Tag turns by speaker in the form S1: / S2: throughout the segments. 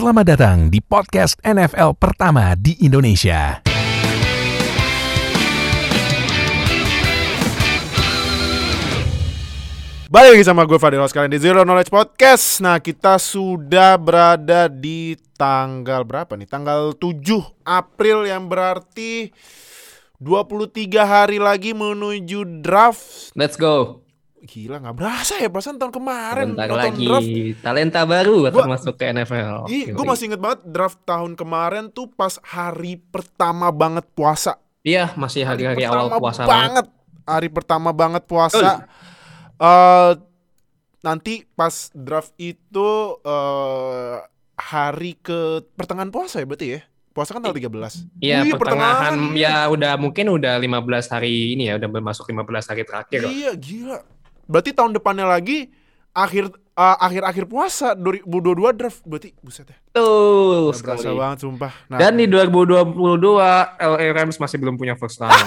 S1: Selamat datang di podcast NFL pertama di Indonesia.
S2: Balik lagi sama gue Fadil sekalian di Zero Knowledge Podcast Nah kita sudah berada di tanggal berapa nih? Tanggal 7 April yang berarti 23 hari lagi menuju draft
S3: Let's go.
S2: Gila gak berasa ya perasaan tahun kemarin
S3: Bentar
S2: nonton
S3: lagi
S2: draft.
S3: talenta baru
S2: Gua-
S3: masuk ke NFL.
S2: Ih, gue masih inget banget draft tahun kemarin tuh pas hari pertama banget puasa
S3: Iya, masih hari-hari awal
S2: pertama
S3: puasa
S2: banget. Hari pertama banget puasa. Eh nanti pas draft itu eh hari ke pertengahan puasa ya berarti ya? Puasa kan tanggal 13.
S3: Iya,
S2: Wih,
S3: pertengahan
S2: iya.
S3: ya udah mungkin udah 15 hari ini ya, udah masuk 15 hari terakhir.
S2: Iya, gila. Berarti tahun depannya lagi akhir eh, akhir-akhir puasa 2022 draft berarti buset ya.
S3: Tuh,
S2: Nggak berasa banget sumpah. Nah,
S3: Dan di 2022 LA Rams masih belum punya first round.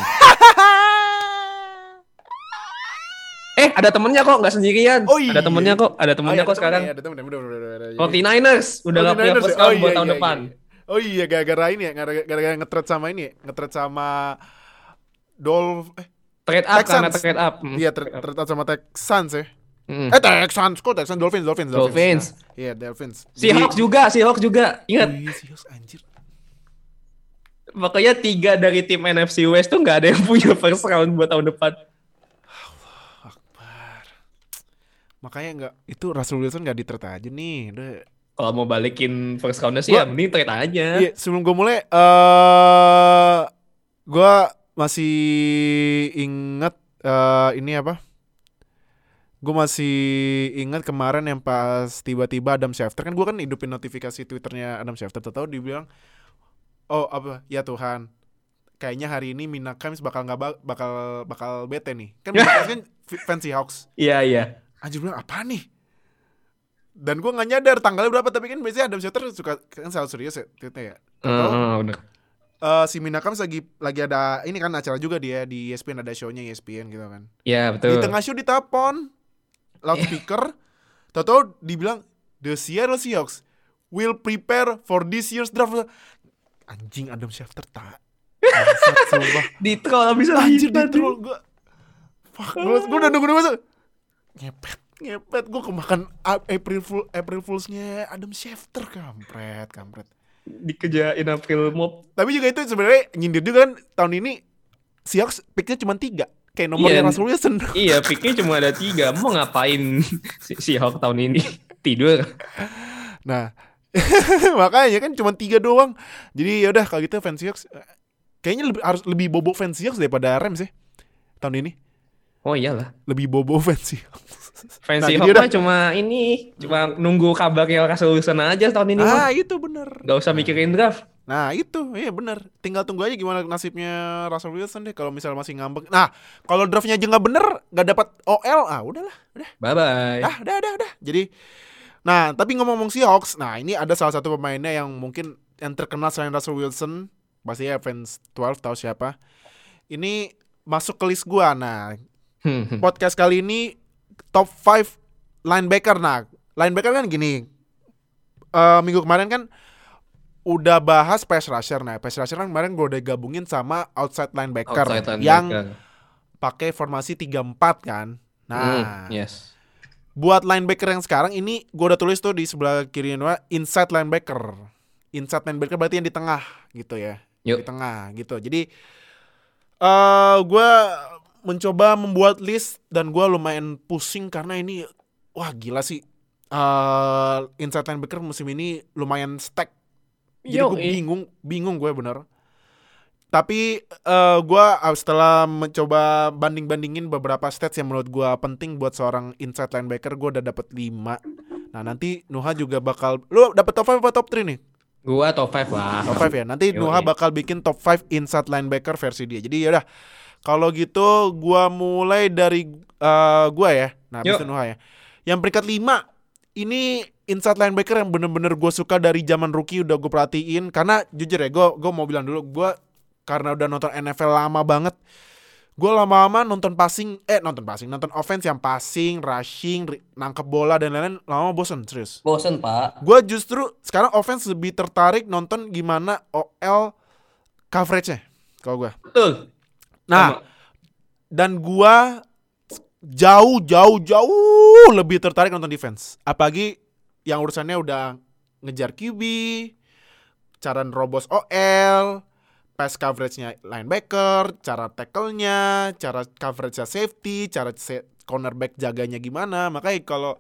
S3: eh, ada temennya kok, nggak sendirian.
S2: Oh, iya.
S3: Ada temennya kok, ada
S2: Oh,
S3: temennya
S2: iya,
S3: kok
S2: ada
S3: sekarang.
S2: temennya, ada temennya, bener, bener, bener, bener.
S3: 49ers udah nggak punya
S2: 49ers
S3: first round
S2: Oh,
S3: buat
S2: iya,
S3: tahun
S2: iya,
S3: depan.
S2: iya. Oh iya gara-gara ini ya, gara- gara-gara nge-trade sama ini ya, nge-trade sama Dolph eh
S3: Trade up karena
S2: Texans.
S3: trade up.
S2: Iya trade, trade out sama Texans ya.
S3: Hmm.
S2: Eh Texans kok Texans Dolphins Dolphins
S3: Dolphins.
S2: Iya Dolphins.
S3: Seahawks juga, Seahawks juga. Ingat,
S2: Oh, iya Seahawks anjir.
S3: makanya tiga dari tim NFC West tuh nggak ada yang punya first round buat tahun depan.
S2: Akbar. Makanya nggak itu Russell Wilson nggak di-trade aja nih. Udah.
S3: Kalau mau balikin first roundnya sih
S2: Gua-
S3: ya mending trade aja.
S2: Iya, sebelum gue mulai eh gua masih inget eh ini apa? Gue masih ingat kemarin yang pas tiba-tiba Adam Schefter kan gue kan hidupin notifikasi Twitternya Adam Schefter tahu dibilang oh apa ya Tuhan kayaknya hari ini Mina Kimes bakal nggak ba- bakal bakal bete nih kan kan f- fans Seahawks
S3: Iya iya.
S2: anjir bilang apa nih dan gue nggak nyadar tanggalnya berapa tapi kan biasanya Adam Schefter suka kan selalu serius ya tweetnya ya?
S3: Heeh, bener.
S2: Eh, si Minakams lagi lagi ada ini kan acara juga dia di ESPN ada show-nya ESPN gitu kan.
S3: Iya
S2: Di
S3: betul.
S2: tengah show ditelepon loudspeaker, tahu dibilang the Seattle Seahawks will prepare for this year's draft. Anjing Adam Schefter tak.
S3: Di troll bisa
S2: Anjir di troll gue. Fuck, gue gue udah nunggu nunggu ngepet ngepet gue kemakan April Fool April Fools-nya Adam Schefter kampret kampret.
S3: Dikejain April Mop.
S2: Tapi juga itu sebenarnya nyindir juga kan tahun ini Seahawks picknya cuma tiga kayak nomornya
S3: Iya.
S2: Russell Wilson.
S3: Iya, picknya cuma ada tiga. Mau ngapain si Seahawks tahun ini? Tidur.
S2: Nah makanya kan cuma tiga doang. Jadi ya udah kalau gitu fans Seahawks kayaknya lebih harus lebih bobo fans Seahawks daripada Rams ya tahun ini.
S3: Oh iyalah.
S2: Lebih bobo fans Seahawks.
S3: Fans
S2: Nah,
S3: Seahawks mah cuma ini, cuma nunggu kabarnya Russell Wilson aja tahun ini
S2: Ah
S3: mah.
S2: itu bener.
S3: Gak usah mikirin draft.
S2: Nah itu iya bener. Tinggal tunggu aja gimana nasibnya Russell Wilson deh kalau misal masih ngambek. Nah kalau draftnya aja nggak bener nggak dapat OL ah udahlah udah.
S3: Bye bye.
S2: Ah, udah, udah, udah. Jadi, nah, tapi ngomong-ngomong Seahawks, nah ini ada salah satu pemainnya yang mungkin yang terkenal selain Russell Wilson, pasti ya fans 12 tahu siapa. Ini masuk ke list gua. Nah, podcast kali ini top 5 linebacker. Nah, linebacker kan gini. eh minggu kemarin kan udah bahas pass rusher. Nah, pass rusher kan kemarin gue udah gabungin sama outside linebacker,
S3: Outside linebacker.
S2: yang pakai formasi 3-4 kan. Nah,
S3: Hmm, yes.
S2: buat linebacker yang sekarang ini gue udah tulis tuh di sebelah kiri inside linebacker. Inside linebacker berarti yang di tengah gitu ya. Di
S3: Yuk.
S2: tengah gitu. Jadi eh gue mencoba membuat list dan gue lumayan pusing karena ini wah gila sih. eh inside linebacker musim ini lumayan stack. Jadi gue bingung, bingung gue bener. Tapi eh gue setelah mencoba banding-bandingin beberapa stats yang menurut gue penting buat seorang inside linebacker, gue udah dapet 5 Nah nanti Nuha juga bakal, lu dapet top 5 apa top 3 nih?
S3: Gua top 5 lah.
S2: Top 5 ya. Nanti. Nuha bakal bikin top 5 inside linebacker versi dia. Jadi yaudah, kalau gitu gua mulai dari eh gua ya. Nah,
S3: Yuk.
S2: Nuha ya. Yang peringkat 5 ini inside linebacker yang bener-bener gue suka dari zaman rookie udah gue perhatiin karena jujur ya gue gue mau bilang dulu gue karena udah nonton NFL lama banget gue lama-lama nonton passing eh nonton passing nonton offense yang passing rushing nangkep bola dan lain-lain lama bosen serius
S4: Bosen pak.
S2: gue justru sekarang offense lebih tertarik nonton gimana OL coverage-nya kalau gue
S3: Betul.
S2: Nah
S3: Sama.
S2: dan gua jauh jauh jauh lebih tertarik nonton defense. Apalagi yang urusannya udah ngejar QB cara nerobos OL pass coverage-nya linebacker cara tackle-nya cara coverage-nya safety cara cornerback jaganya gimana. Makanya kalau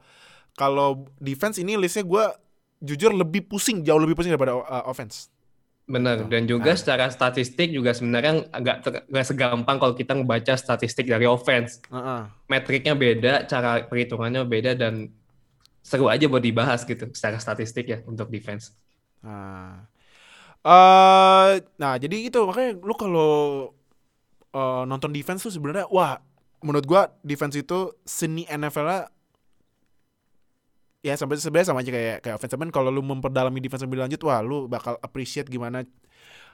S2: kalau defense ini listnya gua jujur lebih pusing jauh lebih pusing daripada uh, offense
S3: Benar, dan juga secara statistik juga sebenarnya ter- nggak segampang kalau kita ngebaca statistik dari offense.
S2: Heeh.
S3: Metriknya beda, cara perhitungannya beda, dan seru aja buat dibahas gitu secara statistik ya untuk defense.
S2: Nah, eh nah jadi itu makanya lu kalau eh, nonton defense tuh sebenarnya wah menurut gua defense itu seni NFL-nya ya sampai sebenarnya sama aja kayak kayak offense Cuman kalau lu memperdalami defense lebih lanjut wah lu bakal appreciate gimana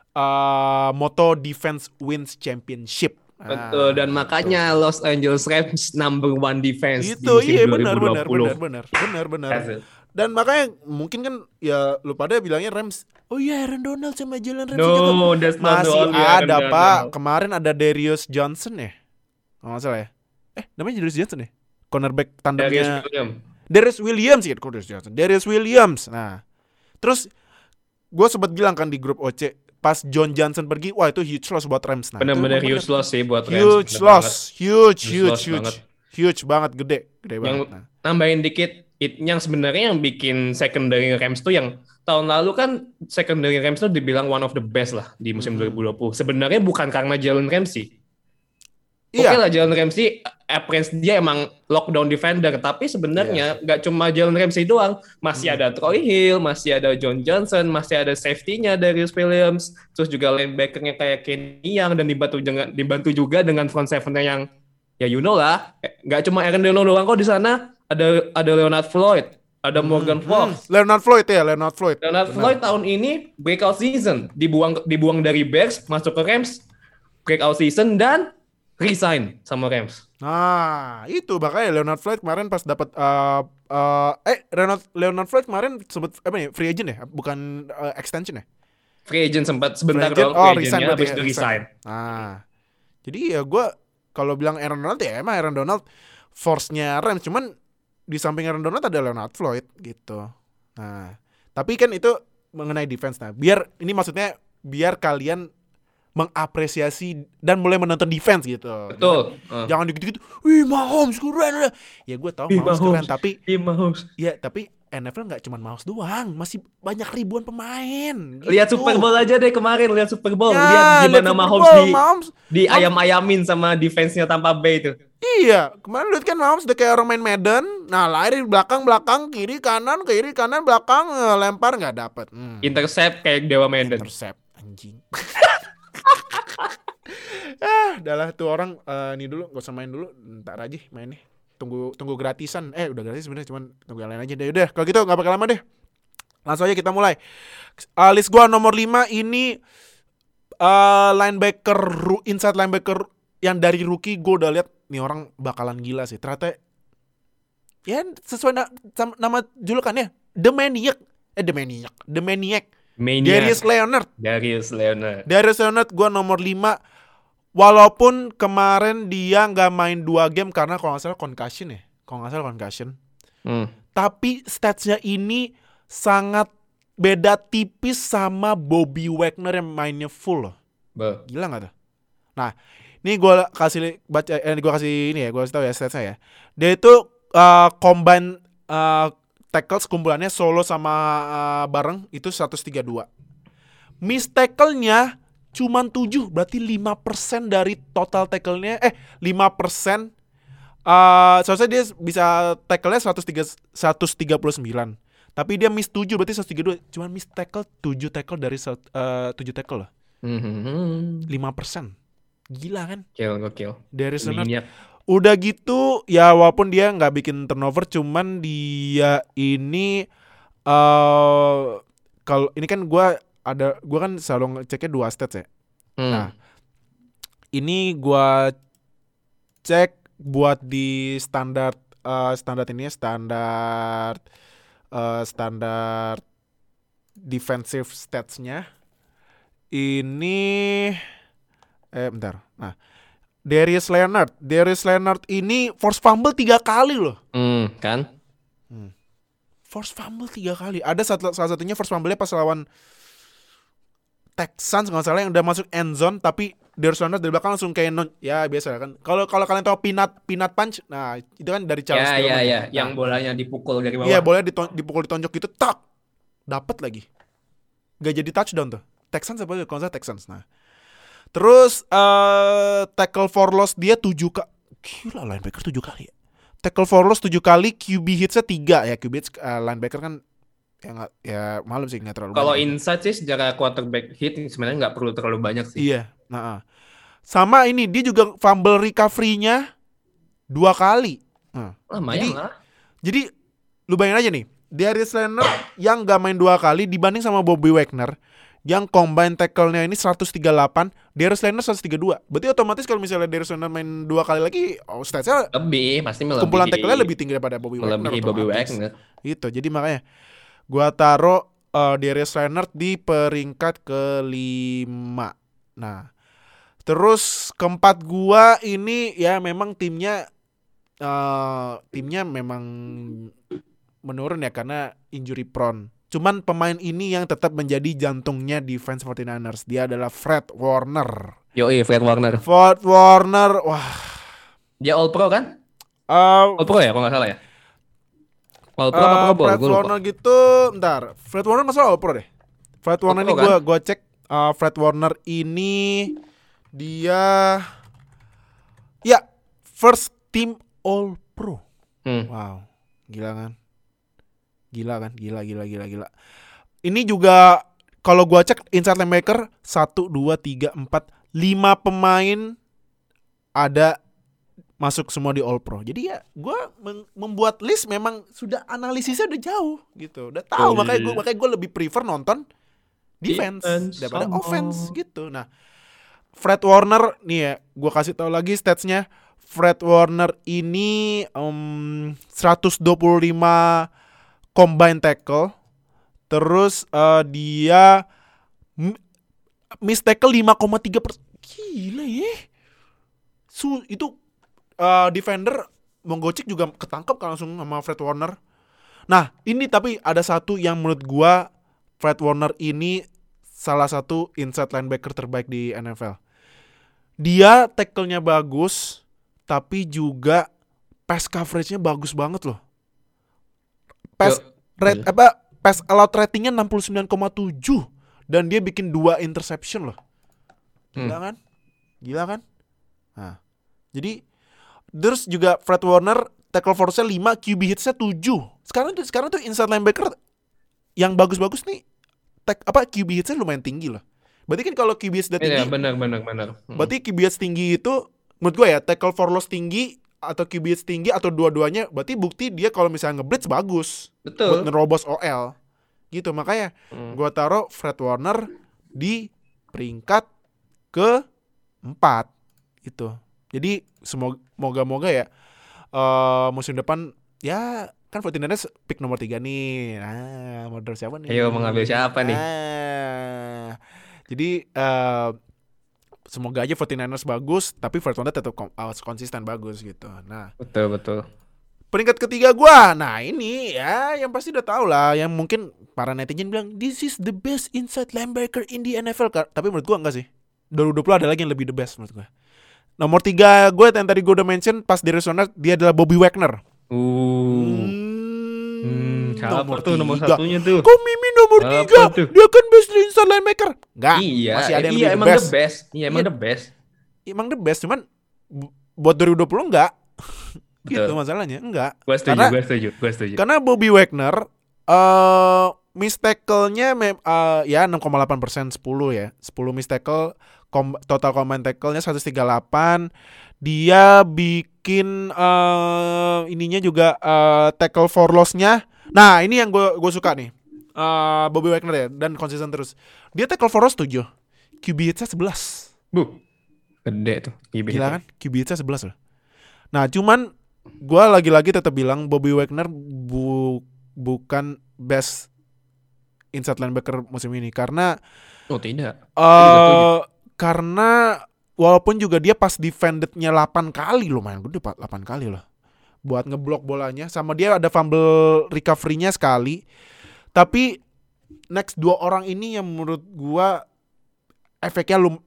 S2: eh moto defense wins championship. Nah,
S3: Betul, dan makanya Los Angeles Rams number one defense di
S2: itu
S3: musim
S2: iya benar benar
S3: 2020.
S2: benar benar benar benar. Dan makanya mungkin kan ya lu pada bilangnya Rams oh iya Aaron Donald sama Jalen Ramsey juga
S3: No, the
S2: Masih
S3: only Aaron
S2: ada
S3: Donald.
S2: pak Kemarin ada Darius Johnson ya nggak salah ya Eh namanya Darius Johnson ya Cornerback
S3: Darius
S2: tandemnya
S3: Williams.
S2: Darius Williams ya kok Darius Johnson Darius Williams Nah Terus Gue sempat bilang kan di grup OC Pas John Johnson pergi Wah itu huge loss buat Rams nah,
S3: Benar-benar
S2: bener-
S3: huge loss sih buat Rams.
S2: Huge
S3: bener
S2: loss Huge
S3: Huge
S2: huge
S3: loss
S2: huge
S3: banget.
S2: Huge banget Gede Gede
S3: Yang
S2: banget nah.
S3: nambahin dikit, it, yang sebenarnya yang bikin secondary Rams tuh yang tahun lalu kan secondary Rams tuh dibilang one of the best lah di musim
S2: Mhm.
S3: 2020. Sebenarnya bukan karena Jalen Ramsey. Oke
S2: Iya
S3: lah Jalen Ramsey, appearance dia emang lockdown defender, tapi sebenarnya nggak cuma Jalen Ramsey doang, masih
S2: Hmm.
S3: ada Troy Hill, masih ada John Johnson, masih ada safety-nya Darius Williams, terus juga linebackernya kayak Kenny Young dan dibantu dengan dibantu juga dengan front seven-nya yang ya you know lah, eh, nggak cuma Aaron Donald doang kok di sana, ada ada Leonard Floyd, ada Morgan
S2: Hmm,
S3: Fox.
S2: Leonard Floyd ya Leonard Floyd
S3: Leonard
S2: Benar.
S3: Floyd tahun ini breakout season, dibuang dibuang dari Bears masuk ke Rams, breakout season dan resign sama Rams.
S2: Nah, itu makanya Leonard Floyd kemarin pas dapat eh eh, eh Leonard Leonard Floyd kemarin sebut apa ya free agent ya, bukan eh, extension ya?
S3: Free agent sempat sebentar
S2: Free agent,
S3: doang
S2: oh,
S3: free
S2: resign berarti
S3: habis
S2: ya, resign. Nah, jadi ya gue kalau bilang Aaron Donald ya emang Aaron Donald force-nya Rams, cuman di samping Aaron Donald ada Leonard Floyd gitu. Nah, tapi kan itu mengenai defense. Nah, biar ini maksudnya biar kalian mengapresiasi dan mulai menonton defense gitu.
S3: Betul.
S2: Jangan,
S3: Uh.
S2: jangan dikit-dikit, wih Mahomes keren. Ya gue tahu Mahomes,
S3: Mahomes.
S2: keren, tapi
S3: Mahomes.
S2: ya tapi NFL nggak cuma Mahomes doang, masih banyak ribuan pemain.
S3: Lihat
S2: gitu.
S3: Super Bowl aja deh kemarin, lihat Super Bowl,
S2: Ya,
S3: lihat gimana
S2: Super
S3: Mahomes
S2: Bowl,
S3: di
S2: Mahomes
S3: di ayam-ayamin sama defense-nya Tampa Bay itu.
S2: Iya, kemarin lihat kan Mahomes udah kayak orang main Madden. Nah, lari di belakang, belakang, kiri, kanan, kiri, kanan, belakang, eh, lempar nggak dapet. Hmm.
S3: Intercept kayak Dewa Madden.
S2: Intercept, anjing. ah, udahlah tuh orang eh, ini dulu, gak usah main dulu, ntar aja mainnya. Tunggu tunggu gratisan. Eh, udah gratis sebenarnya, cuman tunggu yang lain aja deh. Udah, kalau gitu nggak bakal lama deh. Langsung aja kita mulai. Uh, list gua nomor 5 ini eh linebacker inside linebacker yang dari rookie gue udah lihat nih orang bakalan gila sih. Ternyata ya sesuai na- nama julukannya The Maniac. Eh The Maniac, The Maniac.
S3: Maniac.
S2: Darius Leonard.
S3: Darius Leonard.
S2: Darius Leonard gue nomor 5 Walaupun kemarin dia nggak main dua game karena kalau nggak salah concussion ya, kalau nggak salah concussion.
S3: Hmm.
S2: Tapi statsnya ini sangat beda tipis sama Bobby Wagner yang mainnya full loh.
S3: Be.
S2: Gila nggak tuh? Nah, ini gue kasih baca, eh, gue kasih ini ya, gue kasih tahu ya stats saya. Dia itu uh, combine uh, tackles kumpulannya solo sama uh, bareng itu 132. Miss tackle-nya cuman 7, berarti 5% dari total tackle-nya eh 5% uh, seharusnya dia bisa tackle-nya 103 139. Tapi dia miss 7 berarti 132. Cuman miss tackle 7 tackle dari sat- uh, 7 tackle lah.
S3: Hmm.
S2: 5%. Gila kan?
S3: Kill, gokil.
S2: Darius Leonard. Udah gitu ya walaupun dia nggak bikin turnover cuman dia ini eh kalau ini kan gua ada gua kan selalu ngeceknya dua stats ya.
S3: Hmm.
S2: Nah, Ini gua cek buat di standar eh, standar ini ya, standar eh, standar defensive statsnya ini eh bentar. Nah, Darius Leonard, Darius Leonard ini force fumble tiga kali loh.
S3: Hmm, kan?
S2: Force fumble tiga kali. Ada satu, salah satunya force fumble-nya pas lawan Texans nggak salah yang udah masuk end zone tapi Darius Leonard dari belakang langsung kayak non ya biasa kan. Kalau kalau kalian tahu peanut peanut punch, nah itu kan dari Charles
S3: Ya,
S2: Tillman.
S3: ya, ya.
S2: Nah,
S3: Yang bolanya dipukul dari bawah.
S2: Iya boleh diton- dipukul ditonjok gitu tak dapat lagi gak jadi touchdown tuh Texans apa kalau nggak Texans nah terus eh tackle for loss dia 7 kali gila linebacker 7 kali ya. tackle for loss 7 kali QB hitsnya 3 ya QB hits eh, linebacker kan ya nggak ya malum sih nggak terlalu
S3: Kalau inside sih secara quarterback hit sebenarnya nggak perlu terlalu banyak sih.
S2: iya nah ah. sama ini dia juga fumble recovery-nya dua kali Nah,
S3: Lumayan
S2: Jadi-
S3: lah.
S2: Jadi lu bayangin aja nih, Darius Leonard yang gak main dua kali dibanding sama Bobby Wagner yang combine tackle-nya ini 138, Darius Leonard 132. Berarti otomatis kalau misalnya Darius Leonard main dua kali lagi, oh stats-nya
S3: Lebih, pasti melebihi.
S2: kumpulan tackle-nya lebih tinggi daripada Bobby Wagner.
S3: melebihi Bobby. Wagner.
S2: Itu. Jadi makanya gua taruh uh, Darius Leonard di peringkat kelima. Nah, terus keempat gua ini ya memang timnya eh timnya memang menurun ya karena injury prone. Cuman pemain ini yang tetap menjadi jantungnya defense 49ers. Dia adalah Fred Warner.
S3: Yoi, Fred Warner.
S2: Fred Warner, wah.
S3: Dia All Pro kan?
S2: eh,
S3: All Pro ya, kalau nggak salah ya? All Pro apa
S2: Eh,
S3: Pro Bowl?
S2: Fred
S3: Gua lupa.
S2: Warner gitu, ntar. Fred Warner masalah All Pro deh. Fred Warner ini
S3: Pro
S2: gua gua cek eh, Fred Warner ini dia ya first team All Pro.
S3: Hmm.
S2: Wow, gila kan? Gila kan? Gila gila gila gila. Ini juga kalau gua cek inside linebacker 1 2 3 4 5 pemain ada masuk semua di All Pro. Jadi ya gua meng- membuat list memang sudah analisisnya udah jauh gitu. Udah tahu
S3: Oh,
S2: makanya
S3: iya.
S2: gua makanya gua lebih prefer nonton defense,
S3: Defense,
S2: daripada
S3: sama.
S2: offense gitu. Nah, Fred Warner nih ya, gua kasih tahu lagi statsnya. Fred Warner ini em, 125 combine tackle. Terus eh, dia miss tackle 5,3 persen. Gila ya. Su itu eh, defender Monggocik juga ketangkep kan langsung sama Fred Warner. Nah, ini tapi ada satu yang menurut gua Fred Warner ini salah satu inside linebacker terbaik di NFL. Dia tackle-nya bagus, tapi juga pass coverage-nya bagus banget loh. Pass rate apa pass allowed ratingnya 69,7 dan dia bikin dua interception loh. Gila kan? Gila kan? Nah, jadi terus juga Fred Warner tackle force-nya 5, QB hits-nya 7. Sekarang tuh sekarang tuh inside linebacker yang bagus-bagus nih tag, apa QB hits-nya lumayan tinggi loh. Berarti kan kalau QB hits udah tinggi,
S3: Iya, benar benar benar. Hmm.
S2: berarti QB hits tinggi itu menurut gue ya tackle for loss tinggi atau QB tinggi atau dua-duanya berarti bukti dia kalau misalnya ngeblitz bagus buat
S3: Betul.
S2: nerobos OL. Gitu makanya
S3: Hmm.
S2: gua taruh Fred Warner di peringkat ke 4 itu. Jadi semoga moga-moga ya eh musim depan ya kan 49ers pick nomor 3 nih. Nah, mau siapa nih?
S3: Ayo, mengambil siapa nih?
S2: Ah. Jadi eh semoga aja 49ers bagus tapi Warner tetap uh, konsisten bagus gitu. Nah,
S3: Betul betul.
S2: peringkat ketiga gua. Nah, ini ya yang pasti udah tahu lah yang mungkin para netizen bilang this is the best inside linebacker in the NFL. Tapi menurut gua enggak sih. 2020 ada lagi yang lebih the best menurut gua. Nomor tiga gue yang tadi gue udah mention pas di Arizona dia adalah Bobby Wagner.
S3: Uh.
S2: Hmm,
S3: Hmm, siapa tuh nomor satunya tuh?
S2: Kok Mimi nomor
S3: Apa
S2: tiga?
S3: tuh?
S2: Dia kan best inside linebacker. Enggak.
S3: iya,
S2: masih ada yang
S3: iya emang
S2: the best.
S3: the best. Iya, emang
S2: Iya.
S3: the best.
S2: Emang the best cuman bu- buat 2020 enggak. gitu
S3: Betul.
S2: masalahnya, enggak.
S3: Gue setuju,
S2: Karena-
S3: gue setuju, gue setuju.
S2: Karena Bobby Wagner eh miss tackle-nya mem- eh, ya 6,8% 10 ya. 10 miss tackle kom- total combine tackle-nya 138. Dia bikin eh ininya juga eh, tackle for loss-nya. Nah, ini yang gue gue suka nih. Eh Bobby Wagner ya dan konsisten terus. Dia tackle for loss 7. QB hits-nya 11.
S3: Bu. Gede tuh. IB
S2: Gila kan? QB hits-nya 11 loh. Nah, cuman gua lagi-lagi tetap bilang Bobby Wagner bu- bukan best inside linebacker musim ini karena
S3: Oh tidak.
S2: eh karena walaupun juga dia pas defendednya 8 kali lumayan gede Pak, 8 kali loh. Buat ngeblok bolanya sama dia ada fumble recovery-nya sekali. Tapi next dua orang ini yang menurut gua efeknya lum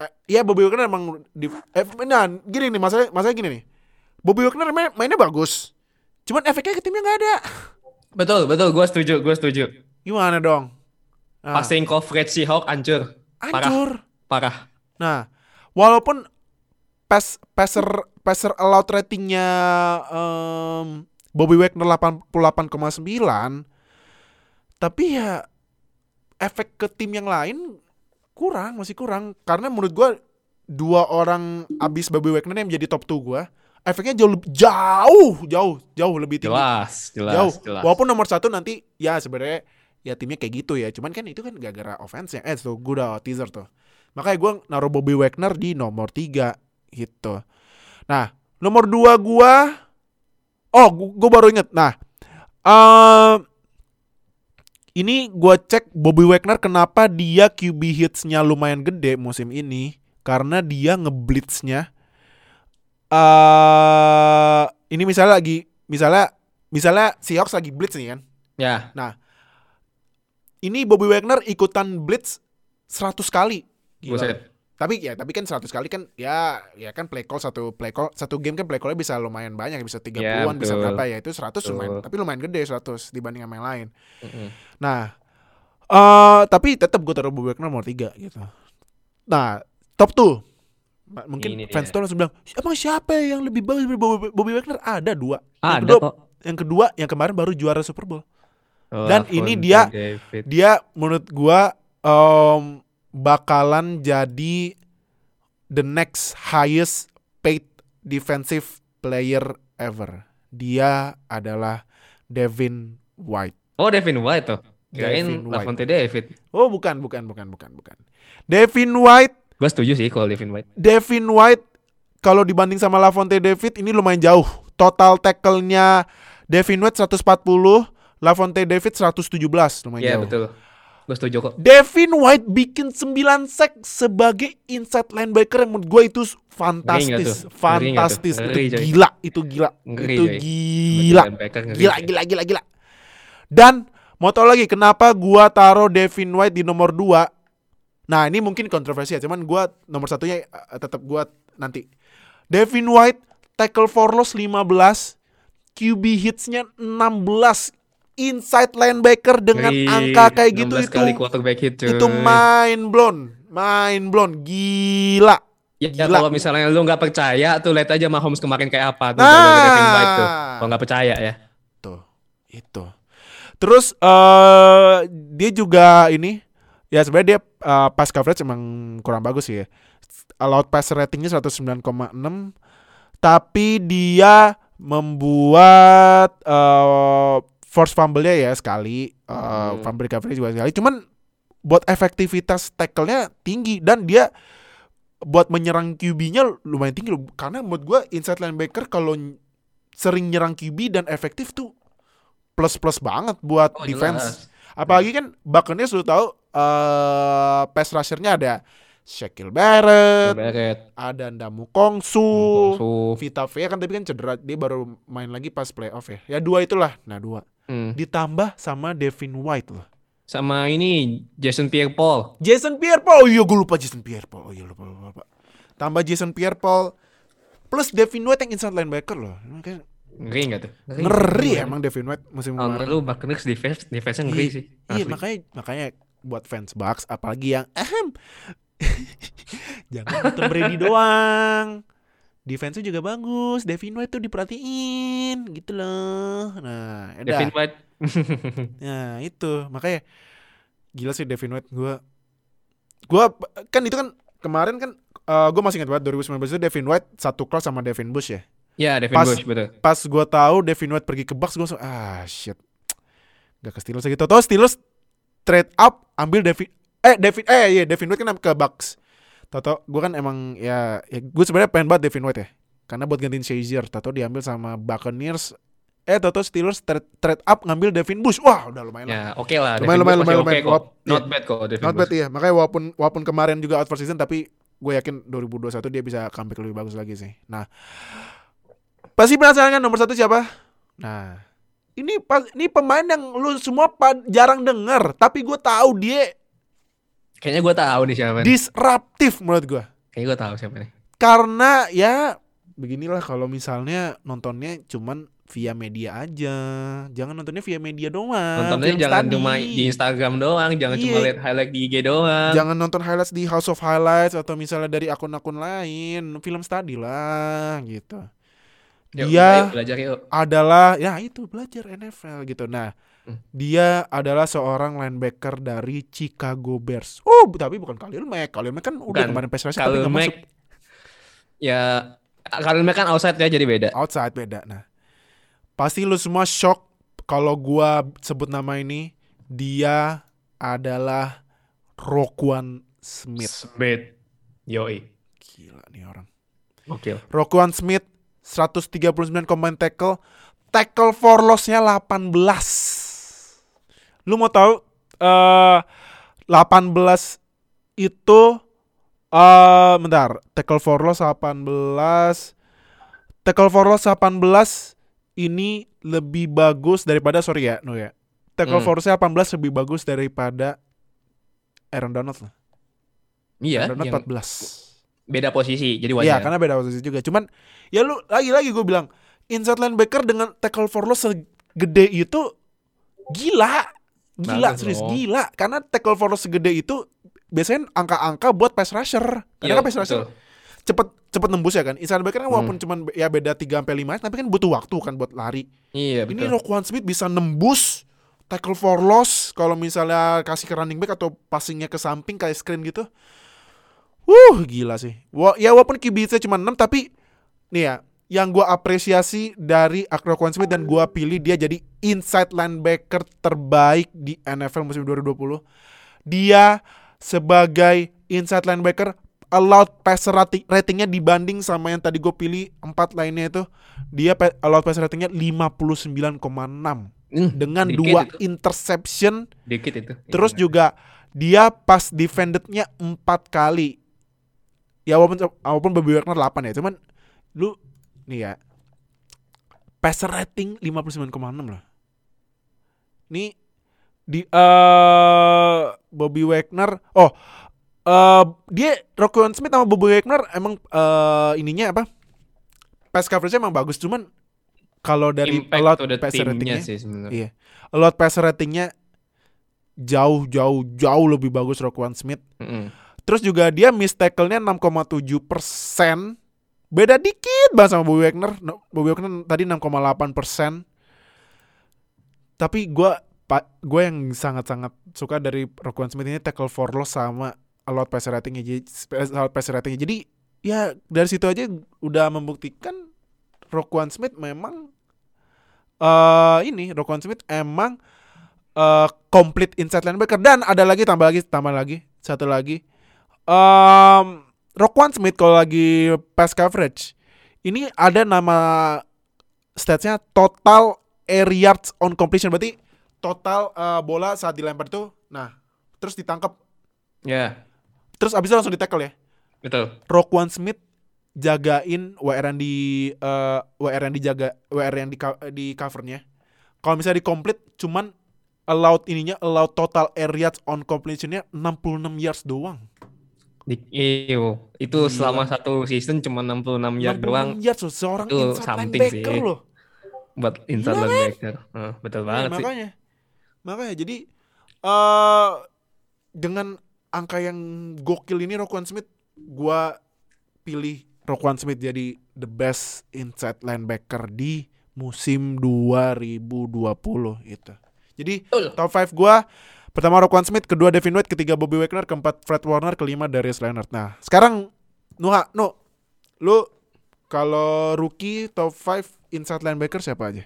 S2: eh, ya Bobby Wagner emang di eh, nah gini nih masalah masalah gini nih. Bobby Wagner main, mainnya bagus. Cuman efeknya ke timnya nggak ada.
S3: Betul, betul. Gue setuju, gue setuju.
S2: Gimana dong? Nah,
S3: Passing coverage Seahawks hancur. Parah.
S2: hancur.
S3: Parah.
S2: Nah, walaupun pass passer passer allowed ratingnya em, Bobby Wagner 88,9 tapi ya efek ke tim yang lain kurang, masih kurang karena menurut gua dua orang abis Bobby Wagner yang menjadi top 2 gua efeknya jauh lebih jauh jauh jauh lebih tinggi
S3: Jelas, jelas,
S2: jauh
S3: jelas.
S2: walaupun nomor satu nanti ya sebenarnya ya timnya kayak gitu ya. Cuman kan itu kan gara-gara offense ya. Eh tuh gue udah teaser tuh. Makanya gue naruh Bobby Wagner di nomor tiga gitu. Nah nomor dua gua oh gue baru inget. Nah eh ini gua cek Bobby Wagner kenapa dia QB hitsnya lumayan gede musim ini. Karena dia ngeblitznya. Eh ini misalnya lagi misalnya misalnya Seahawks lagi blitz nih kan?
S3: Ya,
S2: ini Bobby Wagner ikutan blitz 100 kali. Gila.
S3: buset.
S2: Tapi ya, tapi kan 100 kali kan ya ya kan play call satu play call satu game kan play callnya bisa lumayan banyak bisa 30-an bisa
S3: betul.
S2: berapa ya itu 100
S3: Betul.
S2: lumayan tapi lumayan gede 100 dibanding sama yang lain.
S3: Mm-mm.
S2: Nah, eh tapi tetap gue taruh Bobby Wagner nomor 3 gitu. Nah, top 2. Mungkin
S3: Ini
S2: fans tuh langsung bilang, emang siapa yang lebih bagus dari Bobby, Bobby Wagner? Ada dua. Yang
S3: Ada
S2: kedua,
S3: kok.
S2: yang kedua, yang kemarin baru juara Super Bowl.
S3: Oh,
S2: Dan ini dia-
S3: David.
S2: dia menurut gua em, bakalan jadi the next highest paid defensive player ever. Dia adalah Devin White.
S3: Oh, Devin White tuh. Kirain
S2: Devin White.
S3: Lavonte David.
S2: Oh, bukan, bukan, bukan, bukan, bukan. Devin White,
S3: Gue setuju sih kalau Devin White.
S2: Devin White kalau dibanding sama Lavonte David ini lumayan jauh. Total tackle-nya Devin White 140, Lavonte David 117, lumayan
S3: Iya,
S2: jauh.
S3: betul. Gue setuju kok.
S2: Devin White bikin 9 sack sebagai inside linebacker yang menurut gue itu fantastis?
S3: Ngeri
S2: fantastis, itu
S3: Ngeri, coy.
S2: gila, itu gila,
S3: Ngeri,
S2: itu gila,
S3: ngeri,
S2: gila, gila, gila, gila. Dan mau tau lagi kenapa gua taruh Devin White di nomor 2 Nah ini mungkin kontroversi ya, cuman gua nomor satunya eh, tetap gua nanti. Devin White tackle for loss 15, QB hitsnya 16, inside linebacker dengan
S3: Ngeri.
S2: angka kayak gitu
S3: 16
S2: itu
S3: kali quarterback hit, cuy.
S2: itu mind blown, mind blown, gila.
S3: Ya, ya
S2: Gila.
S3: kalau misalnya lu nggak percaya tuh lihat aja Mahomes kemarin kayak apa tuh
S2: Nah.
S3: White tuh. Kalau nggak percaya ya.
S2: Tuh, itu. Terus eh dia juga ini ya sebenarnya dia eh, pass coverage emang kurang bagus sih ya. Allowed pass ratingnya 109,6 tapi dia membuat eh force fumble-nya ya sekali, eh,
S3: Hmm.
S2: fumble recovery juga sekali. Cuman buat efektivitas tackle-nya tinggi dan dia buat menyerang QB-nya lumayan tinggi loh. Karena menurut gua inside linebacker kalau sering nyerang QB dan efektif tuh plus-plus banget buat
S3: Oh,
S2: defense.
S3: jelas.
S2: Apalagi kan Buccaneers sudah tahu eh pass rusher-nya ada Shaquille Barrett,
S3: Barrett,
S2: ada Ndamu Kongsu,
S3: Kongsu.
S2: Vita Vea kan tapi kan cedera dia baru main lagi pas playoff ya. Ya dua itulah. Nah, dua.
S3: Hmm.
S2: Ditambah sama Devin White loh.
S3: Sama ini Jason Pierre-Paul.
S2: Jason Pierre-Paul. Oh iya gue lupa Jason Pierre-Paul. Oh iya lupa, lupa, lupa. Tambah Jason Pierre-Paul plus Devin White yang inside linebacker loh. Makanya
S3: Ngeri nggak tuh?
S2: Ngeri emang Devin White musim
S3: Tahun
S2: kemarin.
S3: lalu Buccaneers defense defense ngeri
S2: Iya,
S3: sih.
S2: Iya makanya makanya buat fans Bucks apalagi yang ahem. Jangan nonton Brady doang. Defense-nya juga bagus. Devin White tuh diperhatiin gitu loh. Nah, ya
S3: Devin. White.
S2: Nah, itu makanya gila sih Devin White gua gua kan itu kan kemarin kan gue masih ingat banget 2019 itu Devin White satu kelas sama Devin Bush ya.
S3: ya, Devin
S2: Pas-
S3: Bush betul.
S2: Pas gua tahu Devin White pergi ke Bucks gue langsung ah shit. Gak ke Steelers gitu. Tahu Steelers trade up ambil Devin eh Devin eh iya Devin White kan ke Bucks. Toto gue kan emang ya, ya gue sebenarnya pengen banget Devin White ya. karena buat gantiin Shazier. Tato diambil sama Buccaneers. Eh, Tato Steelers trade, trade up ngambil Devin Bush. Wah, udah lumayan lah.
S3: Ya, oke lah.
S2: Lumayan, lumayan, lumayan,
S3: oke
S2: lumayan.
S3: kok. Not bad kok Devin
S2: Not
S3: Bush.
S2: bad iya. Makanya walaupun walaupun kemarin juga out for season tapi gue yakin 2021 dia bisa comeback lebih bagus lagi sih. Nah, pasti penasaran kan nomor satu siapa? Nah, ini pas ini pemain yang lu semua jarang denger, tapi gue tahu dia
S3: Kayaknya gue tahu nih siapa nih.
S2: disruptif menurut gue.
S3: Kayaknya gue tahu siapa nih.
S2: Karena ya beginilah kalau misalnya nontonnya cuman via media aja. Jangan nontonnya via media doang.
S3: Nontonnya
S2: film
S3: jangan
S2: study.
S3: cuma di Instagram doang, jangan cuma
S2: Iya.
S3: lihat highlight di IG doang.
S2: Jangan nonton highlights di House of Highlights atau misalnya dari akun-akun lain, film study lah gitu.
S3: Yuk,
S2: Dia
S3: belajar yuk.
S2: adalah ya itu belajar NFL gitu. Nah. Dia adalah seorang linebacker dari Chicago Bears. Oh, tapi bukan Khalil Mack. Khalil Mack kan udah
S3: Bukan.
S2: kemarin pass rush tapi nggak masuk
S3: ya kalau Mac kan outside ya jadi beda.
S2: outside beda. Nah, pasti lu semua shock kalau gua sebut nama ini. Dia adalah Roquan Smith.
S3: Smith. Yoi.
S2: Gila nih orang.
S3: Oke.
S2: Roquan Smith 139 combine tackle, tackle for loss-nya 18. Lu mau tahu eh 18 itu eh bentar, tackle for loss 18 tackle for loss 18 ini lebih bagus daripada sorry ya, no ya. Tackle
S3: Hmm.
S2: for loss 18 lebih bagus daripada Aaron Donald lah.
S3: Iya,
S2: Aaron Donald
S3: yang
S2: 14.
S3: beda posisi jadi
S2: Iya,
S3: wajar.
S2: karena beda posisi juga. Cuman ya lu lagi-lagi gue bilang inside linebacker dengan tackle for loss segede itu gila. Gila, serius
S3: dong.
S2: gila. Karena tackle for loss segede itu biasanya angka-angka buat pass rusher. Karena
S3: Iya,
S2: kan pass rusher
S3: betul.
S2: cepet cepet nembus ya kan. Inside linebacker kan
S3: Hmm.
S2: walaupun cuman ya beda 3 sampai 5 tapi kan butuh waktu kan buat lari.
S3: Iya,
S2: Ini
S3: betul.
S2: Roquan Smith bisa nembus tackle for loss kalau misalnya kasih ke running back atau passingnya ke samping kayak screen gitu. Wuh, gila sih. Ya walaupun QB-nya cuma 6 tapi nih ya, yang gua apresiasi dari Roquan Smith dan gua pilih dia jadi inside linebacker terbaik di NFL musim 2020. Dia sebagai inside linebacker allowed passer rati- ratingnya dibanding sama yang tadi gue pilih empat lainnya itu dia allowed passer ratingnya 59,6
S3: Hmm,
S2: dengan dua
S3: itu.
S2: interception
S3: dikit itu.
S2: terus
S3: Iya.
S2: juga dia pas defendednya empat kali ya walaupun walaupun Bobby Wagner 8 ya cuman lu nih ya passer rating 59,6 lah nih di eh Bobby Wagner oh eh dia Roquan Smith sama Bobby Wagner emang eh ininya apa pass coverage emang bagus cuman kalau dari
S3: impact the
S2: passer ratingnya
S3: sih sebenarnya.
S2: Iya. Allowed passer ratingnya jauh jauh jauh lebih bagus Roquan Smith.
S3: Mm-mm.
S2: Terus juga dia miss tackle-nya 6,7 persen. Beda dikit banget sama Bobby Wagner. Bobby Wagner tadi 6,8 persen. Tapi gue gue yang sangat-sangat suka dari Roquan Smith ini tackle for loss sama allowed passer ratingnya. Jadi allowed passer ratingnya. Jadi ya dari situ aja udah membuktikan Roquan Smith memang eh ini Roquan Smith emang eh complete inside linebacker dan ada lagi tambah lagi tambah lagi satu lagi um, Roquan Smith kalau lagi pass coverage ini ada nama statsnya total air yards on completion berarti total eh, bola saat dilempar itu nah terus ditangkap
S3: Ya,
S2: terus abis itu langsung di tackle ya
S3: betul.
S2: Roquan Smith jagain WR yang di eh, WR yang dijaga WR yang di di covernya. Kalau misalnya di complete cuman allowed ininya allowed total air yards on completionnya 66 yards doang.
S3: Di, iyo, itu
S2: Gila.
S3: selama satu season cuma 66 yard
S2: 66
S3: doang
S2: yards loh, seorang
S3: Itu something
S2: linebacker
S3: sih.
S2: loh.
S3: buat inside
S2: Gila kan?
S3: linebacker. Eh, betul
S2: Iya,
S3: banget sih.
S2: makanya. Makanya jadi eh dengan angka yang gokil ini Roquan Smith gua pilih Roquan Smith jadi the best inside linebacker di musim 2020 itu. Jadi
S3: Betul.
S2: top 5 gua pertama Roquan Smith, kedua Devin White, ketiga Bobby Wagner, keempat Fred Warner, kelima Darius Leonard. Nah, sekarang Nuha, no. Lu kalau rookie top 5 inside linebacker siapa aja?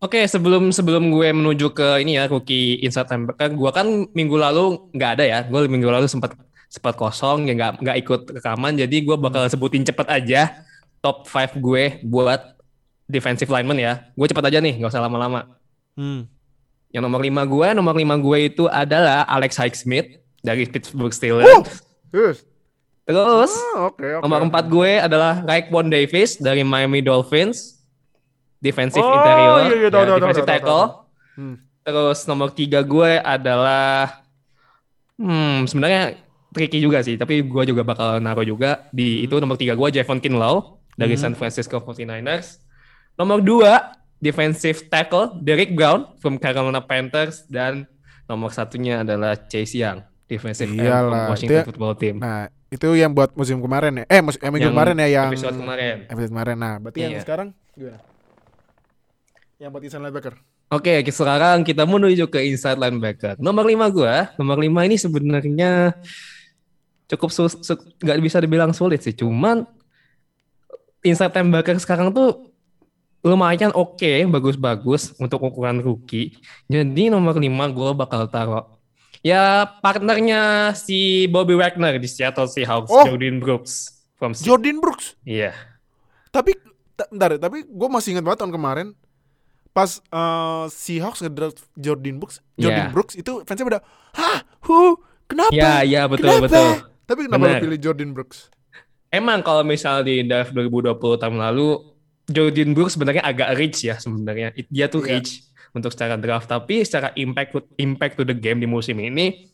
S3: Oke, sebelum sebelum gue menuju ke ini ya rookie inside linebacker, gue kan minggu lalu nggak ada ya. Gue minggu lalu sempat sempat kosong ya nggak nggak ikut rekaman, jadi gue bakal sebutin cepet aja top 5 gue buat defensive lineman ya. Gue cepat aja nih, nggak usah lama-lama.
S2: Hmm.
S3: Yang nomor 5 gue, nomor 5 gue itu adalah Alex Highsmith dari Pittsburgh Steelers.
S2: yes.
S3: Terus
S2: Ah, oke, oke.
S3: nomor 4 gue adalah Raekwon Davis dari Miami Dolphins. Defensive
S2: Oh,
S3: interior,
S2: iya, iya, tahu,
S3: ya,
S2: tahu, tahu,
S3: defensive
S2: tahu,
S3: tackle.
S2: Hmm.
S3: Terus nomor 3 gue adalah hmm sebenarnya tricky juga sih, tapi gue juga bakal naruh juga di itu nomor 3 gue Javon Kinlaw dari
S2: Hmm.
S3: San Francisco 49ers. Nomor 2 defensive tackle Derrick Brown from Carolina Panthers dan nomor satunya adalah Chase Young defensive end from
S2: Iyalah,
S3: Washington
S2: itu ya-
S3: Football Team.
S2: Nah, itu yang buat musim kemarin ya. Eh, mus- minggu
S3: Yang
S2: kemarin ya yang
S3: episode kemarin.
S2: episode kemarin. Nah, berarti yang
S3: Iya.
S2: sekarang gimana? Yang buat inside linebacker.
S3: Oke, sekarang kita menuju ke inside linebacker. Nomor 5 gua, nomor 5 ini sebenarnya cukup su- nggak bisa dibilang sulit sih, cuman inside linebacker sekarang tuh lumayan oke, bagus-bagus untuk ukuran rookie. Jadi nomor 5 gua bakal taruh ya partnernya si Bobby Wagner di Seattle Seahawks,
S2: Oh.
S3: Jordan Brooks from
S2: Jordan Brooks.
S3: Iya.
S2: Tapi ta- bentar, tapi gue masih ingat banget tahun kemarin pas eh, Seahawks ngedraft Jordan Brooks, Jordan
S3: Iya.
S2: Brooks itu fansnya pada, hah, hu, kenapa?
S3: Iya, iya betul
S2: Kenapa?"
S3: betul.
S2: Tapi kenapa lo pilih Jordan Brooks?
S3: Emang kalau misalnya di draft 2020 tahun lalu Jordan Brooks sebenarnya agak rich ya sebenarnya. Dia tuh
S2: Iya.
S3: rich untuk secara draft tapi secara impact impact to the game di musim ini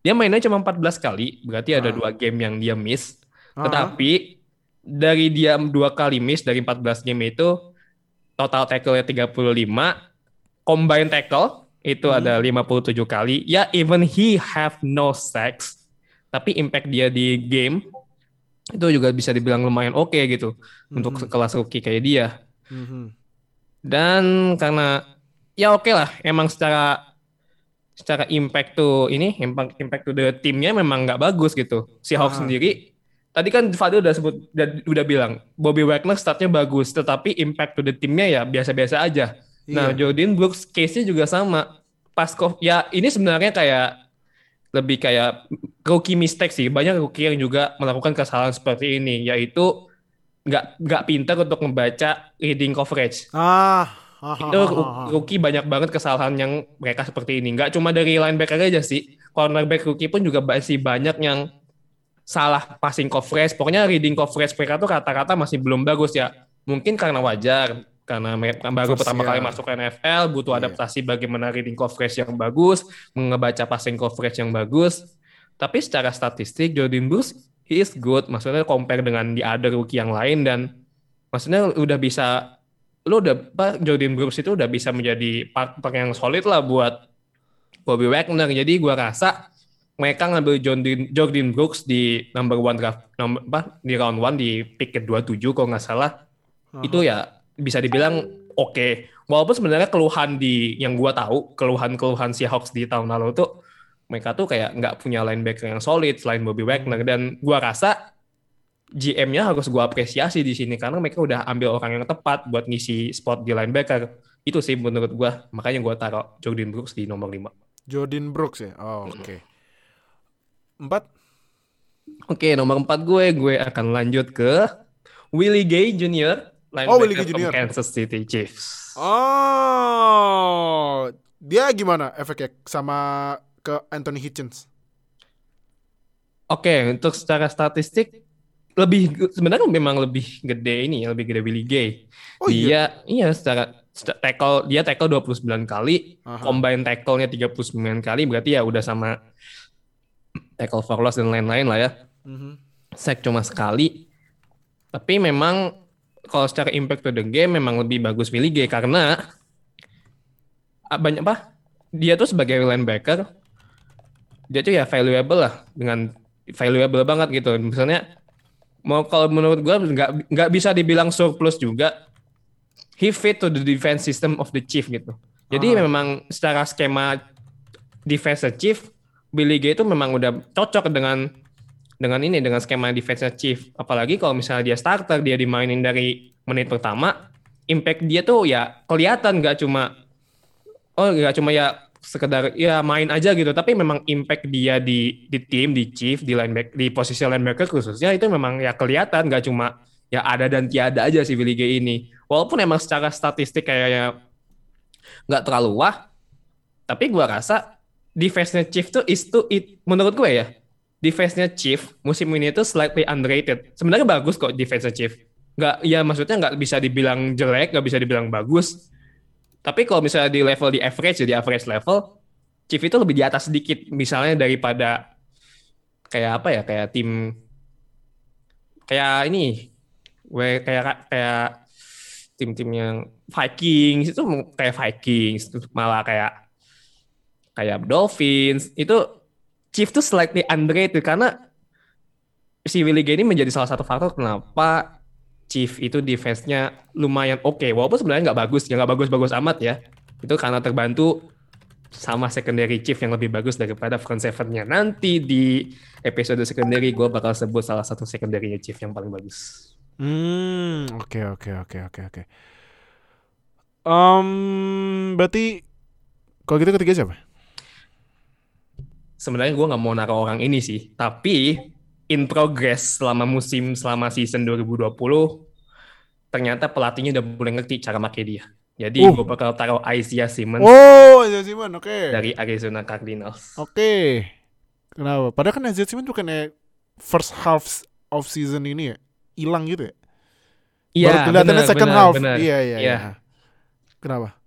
S3: dia mainnya cuma 14 kali, berarti ada
S2: Ah.
S3: dua game yang dia miss.
S2: Ah.
S3: Tetapi dari dia dua kali miss dari 14 game itu total tackle-nya 35, combine tackle itu
S2: Hmm.
S3: ada 57 kali. Ya even he have no sacks, tapi impact dia di game itu juga bisa dibilang lumayan oke gitu untuk
S2: Mhm.
S3: kelas rookie kayak dia.
S2: Mhm.
S3: Dan karena ya oke lah, emang secara secara impact tuh ini impact impact to the timnya memang nggak bagus gitu. Si Hawks
S2: Ah.
S3: sendiri tadi kan Fadil udah sebut udah, udah bilang Bobby Wagner startnya bagus, tetapi impact to the timnya ya biasa-biasa aja. Nah,
S2: Iya.
S3: Jordan Brooks case-nya juga sama. Pas ya ini sebenarnya kayak lebih kayak rookie mistake sih. Banyak rookie yang juga melakukan kesalahan seperti ini, yaitu nggak nggak pintar untuk membaca reading coverage.
S2: Ah, ah,
S3: Itu
S2: ah, ah, ah.
S3: rookie banyak banget kesalahan yang mereka seperti ini. Nggak cuma dari linebacker aja sih. Cornerback rookie pun juga masih banyak yang salah passing coverage. Pokoknya reading coverage mereka tuh rata-rata masih belum bagus ya. Mungkin karena wajar, karena mereka baru pertama
S2: ya.
S3: kali masuk ke NFL, butuh
S2: Iya.
S3: adaptasi bagaimana reading coverage yang bagus, mengebaca passing coverage yang bagus. Tapi secara statistik, Jordan Brooks, he is good. Maksudnya compare dengan di other rookie yang lain dan maksudnya udah bisa lu udah apa Jordan Brooks itu udah bisa menjadi partner yang solid lah buat Bobby Wagner. Jadi gua rasa mereka ngambil Jordan, Jordan Brooks di number one draft number, apa, di round one di pick ke-27 kalau nggak salah.
S2: Ah.
S3: Itu ya bisa dibilang oke. Walaupun sebenarnya keluhan di yang gua tahu, keluhan-keluhan si Hawks di tahun lalu tuh mereka tuh kayak nggak punya linebacker yang solid selain Bobby Wagner dan gua rasa GM-nya harus gua apresiasi di sini karena mereka udah ambil orang yang tepat buat ngisi spot di linebacker. Itu sih menurut gua, makanya gua taruh Jordan Brooks di nomor 5.
S2: Jordan Brooks ya. Oh, oke. Empat.
S3: Oke, nomor 4 gue, gue akan lanjut ke Willie Gay Jr.
S2: Oh, Willie Jr..
S3: Kansas City Chiefs.
S2: Oh, dia gimana efeknya sama ke Anthony Hitchens?
S3: Oke, untuk secara statistik lebih sebenarnya memang lebih gede ini ya, lebih gede Willie Gay.
S2: Oh iya.
S3: dia iya secara secara tackle dia tackle 29 kali,
S2: Aha.
S3: combine tackle-nya 39 kali berarti ya udah sama tackle for loss dan lain-lain lah ya.
S2: Mhm.
S3: Sack cuma sekali. Tapi memang kalau secara impact to the game memang lebih bagus Gay karena ah, banyak apa? Dia tuh sebagai linebacker dia tuh ya valuable lah dengan valuable banget gitu. Misalnya mau kalau menurut gua nggak nggak bisa dibilang surplus juga. He fit to the defense system of the chief gitu. Jadi
S2: Ah.
S3: memang secara skema defense chief Billy Gay itu memang udah cocok dengan dengan ini dengan skema defense chief. Apalagi kalau misalnya dia starter, dia dimainin dari menit pertama, impact dia tuh ya kelihatan nggak cuma oh nggak cuma ya sekedar ya main aja gitu, tapi memang impact dia di di tim, di chief, di linebacker, di posisi linebacker khususnya itu memang ya kelihatan nggak cuma ya ada dan tiada aja sih Willie Gay ini. Walaupun emang secara statistik kayaknya nggak terlalu wah, tapi gua rasa defense-nya Chief tuh is to it menurut gue ya. Defense-nya Chief musim ini tuh slightly underrated. Sebenarnya bagus kok defense-nya Chief. Nggak, ya maksudnya nggak bisa dibilang jelek, nggak bisa dibilang bagus. Tapi kalau misalnya di level di average, jadi average level, Chief itu lebih di atas sedikit. Misalnya daripada kayak apa ya, kayak tim kayak ini, kayak kayak tim-tim yang Vikings itu kayak Vikings malah kayak kayak Dolphins itu Chief tuh slightly underrated karena si Willie Gay ini menjadi salah satu faktor kenapa Chief itu defense-nya lumayan oke okay. walaupun sebenarnya nggak bagus ya nggak bagus-bagus amat ya itu karena terbantu sama secondary Chief yang lebih bagus daripada front seven-nya nanti di episode secondary gue bakal sebut salah satu secondary Chief yang paling bagus
S2: Hmm, oke oke oke oke oke. Um, berarti kalau gitu ketiga siapa?
S3: Sebenarnya gue nggak mau naruh orang ini sih, tapi in progress selama musim selama season 2020 ternyata pelatihnya udah mulai ngerti cara pakai dia. Jadi
S2: Uh.
S3: gue bakal taruh Isaiah Simmons
S2: Oh, Isaiah Simon, oke.
S3: dari Arizona Cardinals.
S2: Oke. Kenapa? Padahal kan Isaiah Simon bukannya first half of season ini ya hilang gitu ya? Baru kelihatannya second
S3: benar,
S2: half. Iya, iya,
S3: Iya.
S2: iya. Kenapa?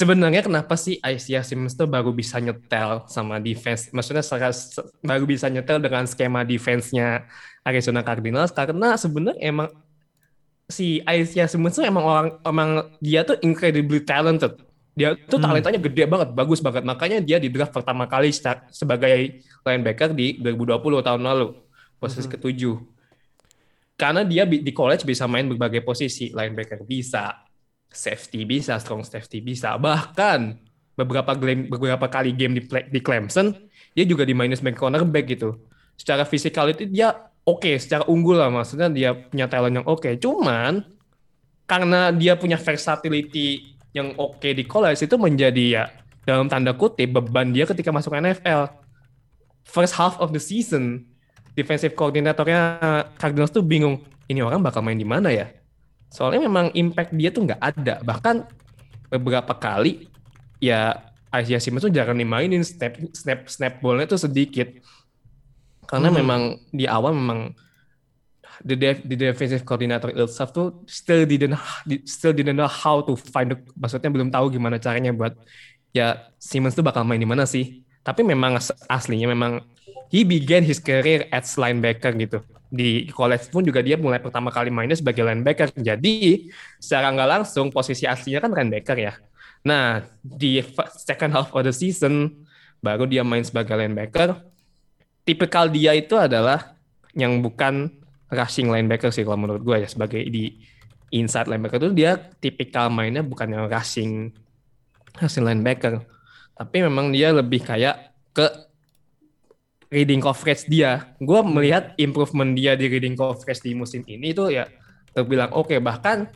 S3: Sebenarnya kenapa sih Isaiah Simmons tuh baru bisa nyetel sama defense? Maksudnya secara- se- baru bisa nyetel dengan skema defense-nya Arizona Cardinals karena sebenarnya emang si Isaiah Simmons tuh emang orang emang dia tuh incredibly talented. Dia tuh
S2: Hmm.
S3: talentanya gede banget, bagus banget. Makanya dia di draft pertama kali sebagai linebacker di 2020 tahun lalu, posisi
S2: Mhm.
S3: ketujuh. Karena dia di college bisa main berbagai posisi, linebacker bisa, safety bisa, strong safety bisa, bahkan beberapa game, beberapa kali game di, play- di Clemson dia juga dimainin sebagai cornerback gitu. Secara fisikal itu dia oke, secara unggul lah maksudnya dia punya talent yang oke. Cuman karena dia punya versatility yang oke di college itu menjadi ya dalam tanda kutip beban dia ketika masuk NFL. First half of the season defensive koordinatornya Cardinals tuh bingung ini orang bakal main di mana ya? Soalnya memang impact dia tuh nggak ada. Bahkan beberapa kali ya Isaiah Simmons tuh jarang dimainin snap snap snap ballnya tuh sedikit. Karena
S2: Hmm.
S3: memang di awal memang the, def, the defensive coordinator itself tuh still didn't still didn't know how to find the, maksudnya belum tahu gimana caranya buat ya Simmons tuh bakal main di mana sih. Tapi memang as- aslinya memang he began his career as linebacker gitu. Di college pun juga dia mulai pertama kali mainnya sebagai linebacker. Jadi secara nggak langsung posisi aslinya kan linebacker ya. Nah di second half of the season baru dia main sebagai linebacker. Tipikal dia itu adalah yang bukan rushing linebacker sih kalau menurut gue ya sebagai di inside linebacker itu dia tipikal mainnya bukan yang rushing rushing linebacker tapi memang dia lebih kayak ke reading coverage dia. Gue melihat improvement dia di reading coverage di musim ini itu ya terbilang oke. Bahkan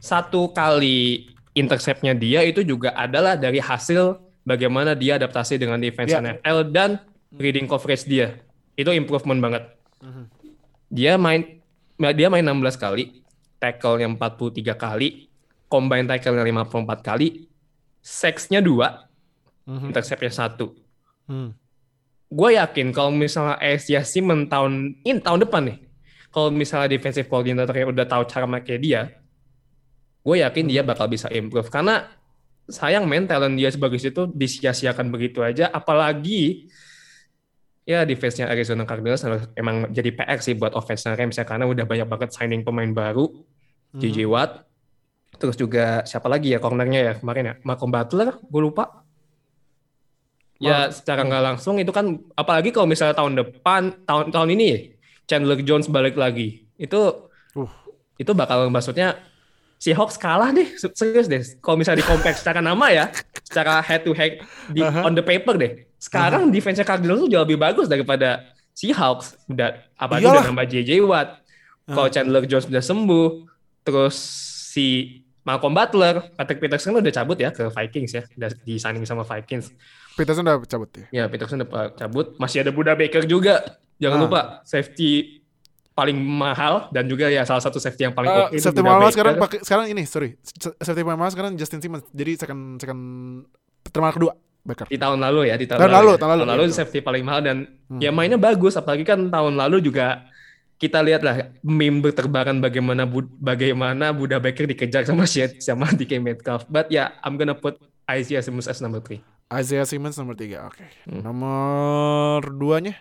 S3: satu kali interceptnya dia itu juga adalah dari hasil bagaimana dia adaptasi dengan defense
S2: Ya.
S3: NFL dan reading coverage dia. Itu improvement banget. Dia main dia main 16 kali, tackle-nya 43 kali, combine tackle-nya 54 kali, sacks-nya 2,
S2: Mhm.
S3: intercept-nya 1
S2: Hmm.
S3: Gue yakin kalau misalnya Asia Simon tahun ini tahun depan nih, kalau misalnya defensive coordinator udah tahu cara make dia, gue yakin dia bakal bisa improve. Karena sayang men talent dia sebagai itu disia-siakan begitu aja, apalagi ya defense-nya Arizona Cardinals emang jadi PR sih buat offense-nya Rams ya karena udah banyak banget signing pemain baru, JJ Watt, terus juga siapa lagi ya cornernya ya kemarin ya, Malcolm Butler, gue lupa. Ya secara nggak langsung itu kan apalagi kalau misalnya tahun depan tahun tahun ini Chandler Jones balik lagi itu
S2: Uh.
S3: itu bakal maksudnya Seahawks kalah deh se- serius deh. Kalau misalnya di compare secara nama ya secara head to head di
S2: Aha.
S3: on the paper deh. Sekarang defense Cardinals tuh jauh lebih bagus daripada Seahawks. Udah apalagi udah nambah JJ Watt. Kalau Chandler Jones udah sembuh terus si Malcolm Butler Patrick Peterson udah cabut ya ke Vikings ya udah di signing sama Vikings
S2: Peterson udah cabut ya.
S3: Ya, Peterson udah cabut. Masih ada Buda Baker juga. Jangan
S2: Ah.
S3: lupa safety paling mahal dan juga ya salah satu safety yang paling
S2: Eh,
S3: oke itu
S2: safety mahal
S3: Baker.
S2: sekarang pakai sekarang ini sorry safety mahal sekarang Justin Simmons jadi second second termal kedua Baker
S3: di tahun lalu ya di tahun,
S2: Tahun lalu,
S3: ya.
S2: tahun lalu, iya,
S3: safety paling mahal dan
S2: Hmm.
S3: ya mainnya bagus apalagi kan tahun lalu juga kita lihat lah meme berterbangan bagaimana Bu- bagaimana Buda Baker dikejar sama Shed sama DK Metcalf but ya yeah, I'm gonna put Isaiah Simmons as number three
S2: Isaiah Simmons nomor tiga. Oke
S3: Hmm.
S2: nomor duanya?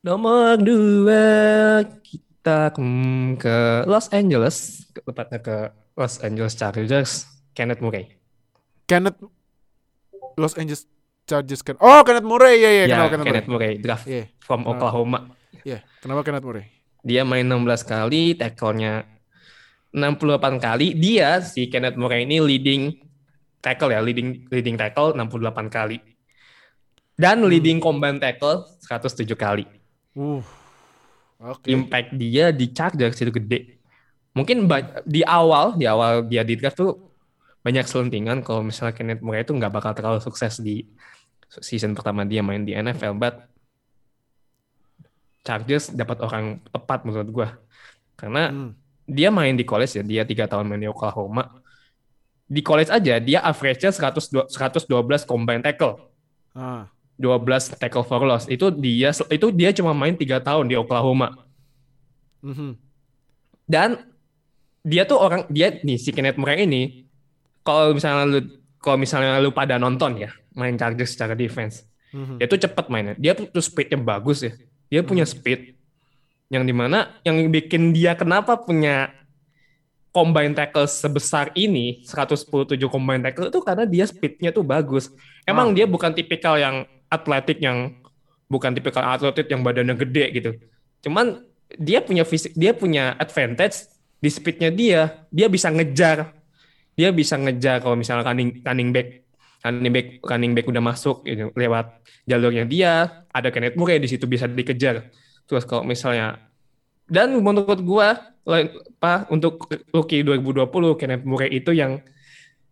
S3: Nomor dua kita hmm, ke Los Angeles. Tepatnya ke Los Angeles Chargers. Kenneth Murray.
S2: Kenneth Los Angeles Chargers kan oh Kenneth Murray. Ya ya
S3: ya
S2: kenal Kenneth,
S3: Kenneth
S2: Murray.
S3: Murray. Draft
S2: Iya,
S3: from. Oklahoma.
S2: Iya kenapa Kenneth Murray?
S3: Dia main 16 kali, tackle-nya 68 kali. Dia si Kenneth Murray ini leading tackle ya, leading leading tackle 68 kali. Dan leading combine tackle 107 kali.
S2: uh oke
S3: Impact dia di Chargers itu gede. Mungkin di awal, di awal dia di draft tuh banyak selentingan kalau misalnya Kenneth Murray itu nggak bakal terlalu sukses di season pertama dia main di NFL, but Chargers dapat orang tepat menurut gua. Karena
S2: Hmm.
S3: dia main di college ya, dia tiga tahun main di Oklahoma. Di college aja dia average-nya 100 112 combine tackle,
S2: ah
S3: 12 tackle for loss. Itu dia itu dia cuma main tiga tahun di Oklahoma.
S2: mhm.
S3: Dan dia tuh orang dia nih si Kenneth Murray ini kalau misalnya lu kalau misalnya lu pada nonton ya main Chargers secara defense,
S2: Mhm.
S3: dia tuh cepat mainnya. Dia tuh, tuh speednya bagus ya. Dia punya speed yang di mana yang bikin dia kenapa punya combine tackle sebesar ini 117 combine tackle itu karena dia speednya tuh bagus. Emang
S2: Ah.
S3: dia bukan tipikal yang atletik yang bukan tipikal atletik yang badannya gede gitu. Cuman dia punya fisik, dia punya advantage di speednya dia. Dia bisa ngejar, dia bisa ngejar kalau misalnya running running back running back running back udah masuk gitu, lewat jalurnya dia ada Kenneth Murray di situ bisa dikejar terus kalau misalnya dan menurut gua lain- apa untuk rookie 2020 Kenneth Murray itu yang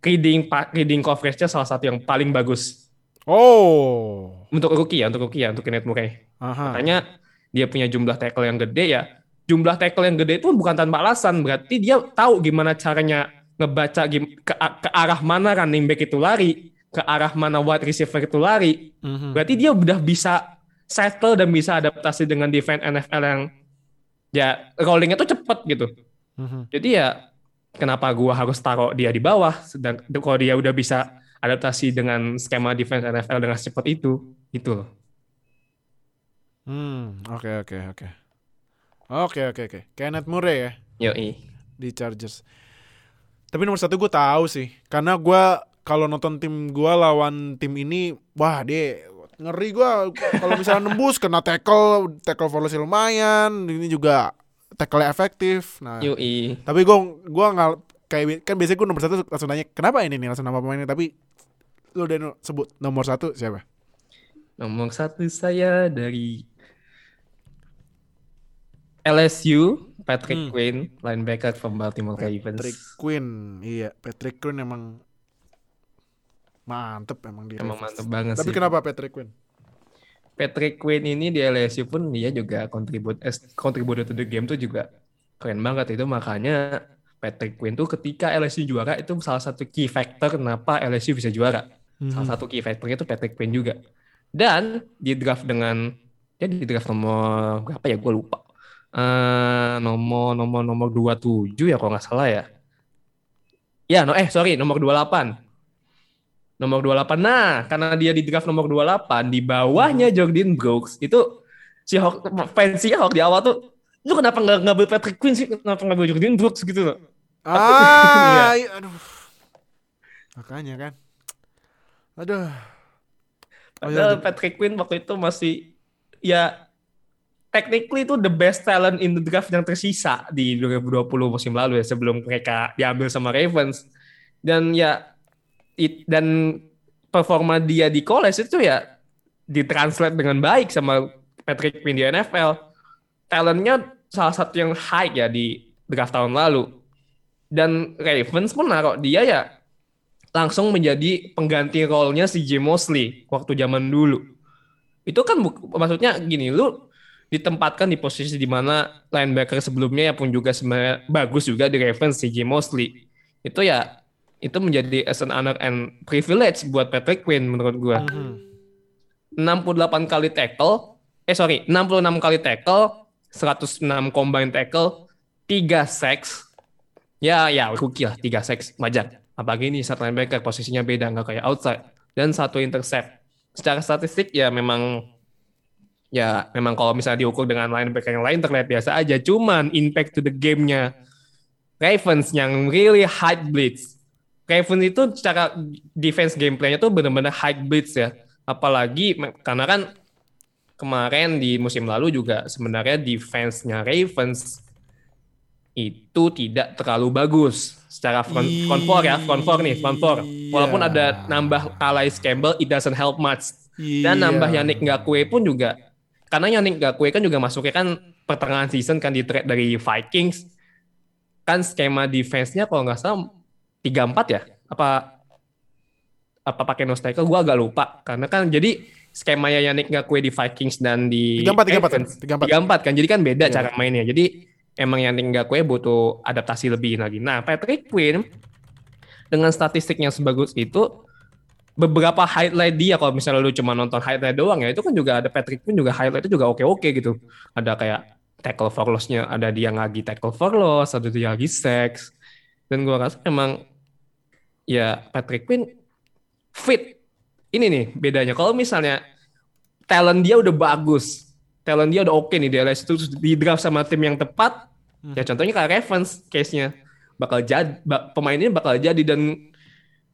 S3: reading reading coverage-nya salah satu yang paling bagus.
S2: Oh.
S3: Untuk rookie ya untuk rookie ya untuk Kenneth Murray.
S2: Aha.
S3: Makanya dia punya jumlah tackle yang gede ya. Jumlah tackle yang gede itu bukan tanpa alasan. Berarti dia tahu gimana caranya ngebaca ke, ke arah mana running back itu lari ke arah mana wide receiver itu lari.
S2: Mhm.
S3: Berarti dia udah bisa settle dan bisa adaptasi dengan defense NFL yang ya rollingnya tuh cepet gitu.
S2: Mhm.
S3: Jadi ya kenapa gua harus taruh dia di bawah sedang kalau dia udah bisa adaptasi dengan skema defense NFL dengan cepat itu gitu loh.
S2: Hmm, oke oke oke. Oke oke oke. Kenneth Murray ya
S3: Yoi.
S2: di Chargers. Tapi nomor satu gue tahu sih, karena gue kalau nonton tim gue lawan tim ini, wah dia ngeri gue. Kalau misalnya nembus kena tackle, tackle loss lumayan. Ini juga tackle efektif. Nah,
S3: Yoi.
S2: tapi gue gua nggak kayak kan biasanya gue nomor satu langsung nanya kenapa ini nih langsung nama pemainnya. Tapi lu udah sebut nomor satu siapa?
S3: Nomor satu saya dari LSU Patrick
S2: Hmm.
S3: Quinn linebacker from Baltimore Ravens.
S2: Patrick Quinn, iya Patrick Quinn emang mantep emang dia.
S3: Emang mantep banget
S2: Tapi
S3: sih.
S2: kenapa Patrick Quinn?
S3: Patrick Quinn ini di LSU pun dia juga kontribut eh, contributor to the game tuh juga keren banget itu makanya Patrick Quinn tuh ketika LSU juara itu salah satu key factor kenapa LSU bisa juara. Salah satu key factornya itu Patrick Quinn juga. Dan di draft dengan dia di draft nomor berapa ya gue lupa. Eh nomor nomor nomor 27 ya kalau nggak salah ya. Ya, no eh sorry, nomor 28. Nomor 28. Nah, karena dia di draft nomor 28 di bawahnya Jordan Brooks itu si Hawk fans si Hawk di awal tuh lu kenapa nggak ngambil Patrick Quinn sih? Kenapa ngambil Jordan Brooks gitu loh?
S2: Ah, iya, aduh. Makanya kan. Aduh. Oh, iya,
S3: Padahal
S2: di-
S3: Patrick Quinn waktu itu masih ya technically itu the best talent in the draft yang tersisa di 2020 musim lalu ya sebelum mereka diambil sama Ravens. Dan ya it, dan performa dia di college itu ya ditranslate dengan baik sama Patrick Quinn di NFL. Talentnya salah satu yang high ya di draft tahun lalu. Dan Ravens pun naruh dia ya langsung menjadi pengganti role-nya si Jim Mosley waktu zaman dulu. Itu kan maksudnya gini, lu ditempatkan di posisi di mana linebacker sebelumnya ya pun juga sebenarnya bagus juga di Ravens CJ Mosley. Itu ya itu menjadi as an honor and privilege buat Patrick Quinn menurut gua.
S2: Mhm.
S3: 68 kali tackle, eh sorry, 66 kali tackle, 106 combine tackle, 3 sacks. Ya, ya, rookie lah, 3 sacks, wajar. Apalagi ini saat linebacker, posisinya beda, nggak kayak outside. Dan satu intercept. Secara statistik ya memang, ya memang kalau misalnya diukur dengan linebacker yang lain terlihat biasa aja. Cuman impact to the game-nya Ravens yang really high blitz. Ravens itu secara defense gameplaynya tuh bener-bener high blitz ya. Apalagi karena kan kemarin di musim lalu juga sebenarnya defense-nya Ravens itu tidak terlalu bagus secara front, front four ya, front four nih, front four. Walaupun
S2: Iya.
S3: ada nambah Calais Campbell, it doesn't help much. Dan nambah
S2: Iya.
S3: Yannick Ngakwe pun juga karena Yannick Ngakwe kan juga masuknya kan pertengahan season kan di trade dari Vikings. Kan skema defense-nya kalau nggak salah 3-4 ya? Apa apa pakai nose tackle? Gua agak lupa. Karena kan jadi skemanya Yannick Ngakwe di Vikings dan di
S2: 34, 34,
S3: Ravens,
S2: 34.
S3: 34 kan. Jadi kan beda
S2: Iya.
S3: cara mainnya. Jadi emang Yannick Ngakwe butuh adaptasi lebih lagi. Nah, Patrick Quinn dengan statistiknya sebagus itu beberapa highlight dia kalau misalnya lu cuma nonton highlight doang ya itu kan juga ada Patrick Quinn juga highlight itu juga oke-oke gitu ada kayak tackle for loss-nya ada dia lagi tackle for loss ada dia lagi sacks dan gua rasa emang ya Patrick Quinn fit. Ini nih bedanya. Kalau misalnya talent dia udah bagus talent dia udah oke nih di LS itu terus di draft sama tim yang tepat ya contohnya kayak Ravens case-nya. Bakal jadi pemain ini bakal jadi dan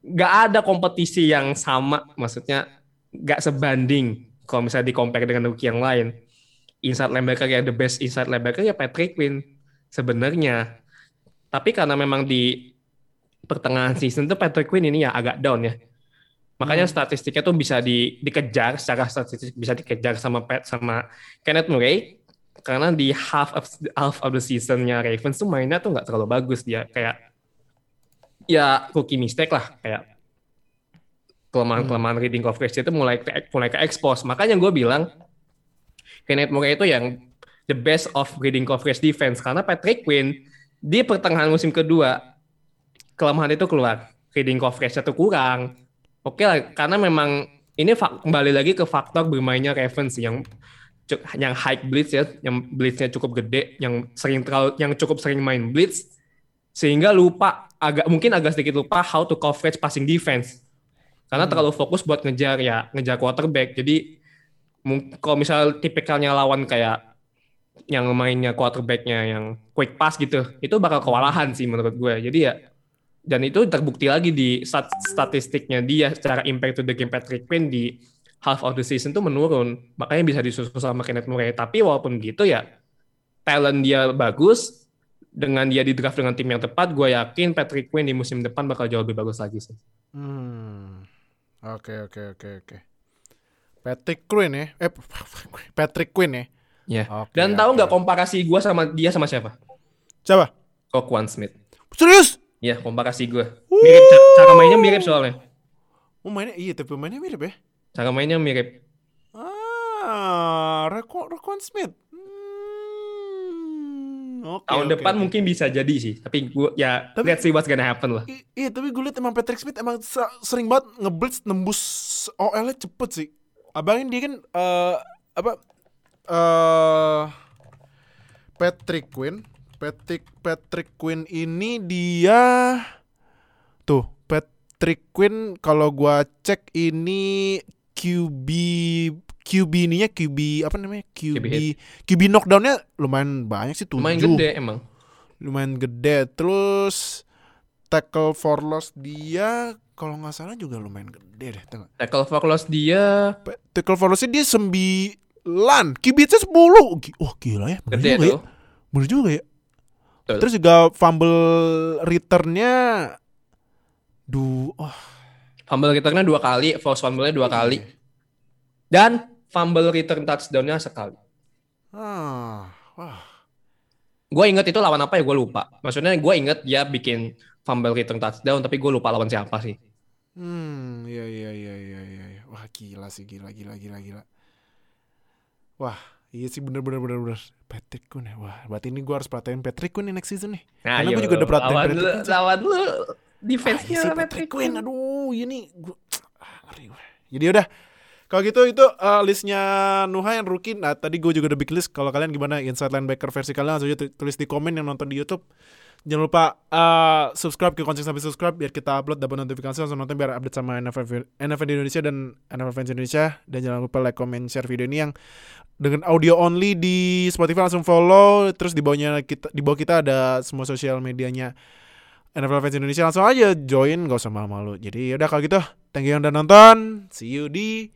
S3: nggak ada kompetisi yang sama. Maksudnya nggak sebanding kalau misalnya di compare dengan rookie yang lain. Inside linebacker ya the best inside linebacker ya Patrick Quinn sebenarnya. Tapi karena memang di pertengahan season tuh Patrick Quinn ini ya agak down ya. Makanya statistiknya tuh bisa di, dikejar secara statistik bisa dikejar sama Pat sama Kenneth Murray karena di half of half of the seasonnya Ravens tuh mainnya tuh nggak terlalu bagus. Dia kayak ya rookie mistake lah kayak kelemahan-kelemahan reading coverage itu mulai ke, mulai ke expose. Makanya gue bilang Kenneth Murray itu yang the best of reading coverage defense. Karena Patrick Quinn di pertengahan musim kedua kelemahan itu keluar. Reading coverage itu kurang. Oke lah, karena memang ini kembali lagi ke faktor bermainnya Ravens yang yang high blitz ya, yang blitznya cukup gede, yang sering terlalu, yang cukup sering main blitz, sehingga lupa agak mungkin agak sedikit lupa how to coverage passing defense karena terlalu fokus buat ngejar ya ngejar quarterback jadi kalau misal tipikalnya lawan kayak yang mainnya quarterbacknya yang quick pass gitu itu bakal kewalahan sih menurut gue jadi ya dan itu terbukti lagi di stat- statistiknya dia secara impact to the game Patrick Quinn di half of the season tuh menurun makanya bisa disusul sama Kenneth Murray tapi walaupun gitu ya talent dia bagus dengan dia di draft dengan tim yang tepat, gue yakin Patrick Quinn di musim depan bakal jauh lebih bagus lagi sih.
S2: Hmm. Oke oke oke oke. Patrick Quinn ya. Eh Patrick Quinn ya.
S3: Ya.
S2: Oke,
S3: Dan tahu nggak komparasi gue sama dia sama siapa?
S2: Siapa?
S3: Roquan Smith.
S2: Serius?
S3: Ya, komparasi gue. Mirip, ca- cara mainnya mirip soalnya.
S2: Oh mainnya iya tapi mainnya mirip ya.
S3: Cara mainnya mirip.
S2: Ah, Rako Rakon Smith. Hmm, oke.
S3: Tahun
S2: oke,
S3: depan
S2: oke.
S3: mungkin bisa jadi sih. Tapi gue ya
S2: Tapi-
S3: let's see what's gonna happen lah.
S2: Iya, tapi gue liat emang Patrick Smith emang se- sering banget ngeblitz nembus OL-nya cepet sih. Abangin dia kan eh apa eh Patrick Quinn, Patrick Patrick Quinn ini dia tuh Patrick Quinn kalau gua cek ini QB QB ininya QB apa namanya? QB
S3: QB
S2: QB, knockdownnya lumayan banyak sih tujuh.
S3: Lumayan gede emang.
S2: lumayan gede. Terus tackle for loss dia kalau nggak salah juga lumayan gede deh tengok
S3: Tackle for loss dia.
S2: Tackle for lossnya dia sembilan kibitnya sepuluh. Wah gila ya. Bener
S3: gede
S2: juga ya. bener juga ya
S3: Betul.
S2: terus juga fumble returnnya du oh
S3: Fumble returnnya dua kali, force fumble-nya dua kali.
S2: Iya.
S3: Dan fumble return touchdown-nya sekali.
S2: ah wah
S3: Gue inget itu lawan apa ya, gue lupa. Maksudnya gue inget dia bikin fumble return touchdown, tapi gue lupa lawan siapa sih.
S2: hmm iya iya iya iya iya iya. wah gila sih gila gila gila gila wah Iya sih bener bener bener bener Patrick Quinn ya Wah berarti ini gue harus perhatiin Patrick Quinn nih next season nih
S3: Nah,
S2: Karena gue
S3: ayo,
S2: juga udah perhatiin
S3: lawan
S2: Patrick sih.
S3: lawan lu
S2: Ah, iya
S3: defense-nya Patrick Quinn.
S2: Aduh ini gua, ah, ngeri gue. Jadi udah kalau gitu itu uh, listnya Nuha yang rookie. Nah tadi gue juga udah bikin list. Kalau kalian gimana inside linebacker versi kalian langsung aja tu- tulis di komen yang nonton di YouTube. Jangan lupa uh, subscribe ke konsen sampai subscribe biar kita upload dapat notifikasi langsung nonton biar update sama NFL, NFL di Indonesia dan NFL fans Indonesia dan jangan lupa like, comment, share video ini yang dengan audio only di Spotify langsung follow terus di bawahnya kita di bawah kita ada semua sosial medianya NFL fans Indonesia langsung aja join gak usah malu-malu. Jadi yaudah kalau gitu thank you yang udah nonton. See you di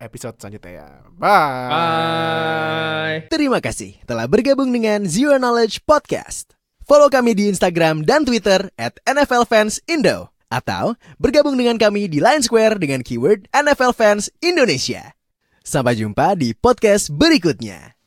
S2: episode selanjutnya ya. Bye.
S3: Bye.
S4: Terima kasih telah bergabung dengan Zero Knowledge Podcast. Follow kami di Instagram dan Twitter at NFL Fans Indo. Atau bergabung dengan kami di Line Square dengan keyword NFL Fans Indonesia. Sampai jumpa di podcast berikutnya.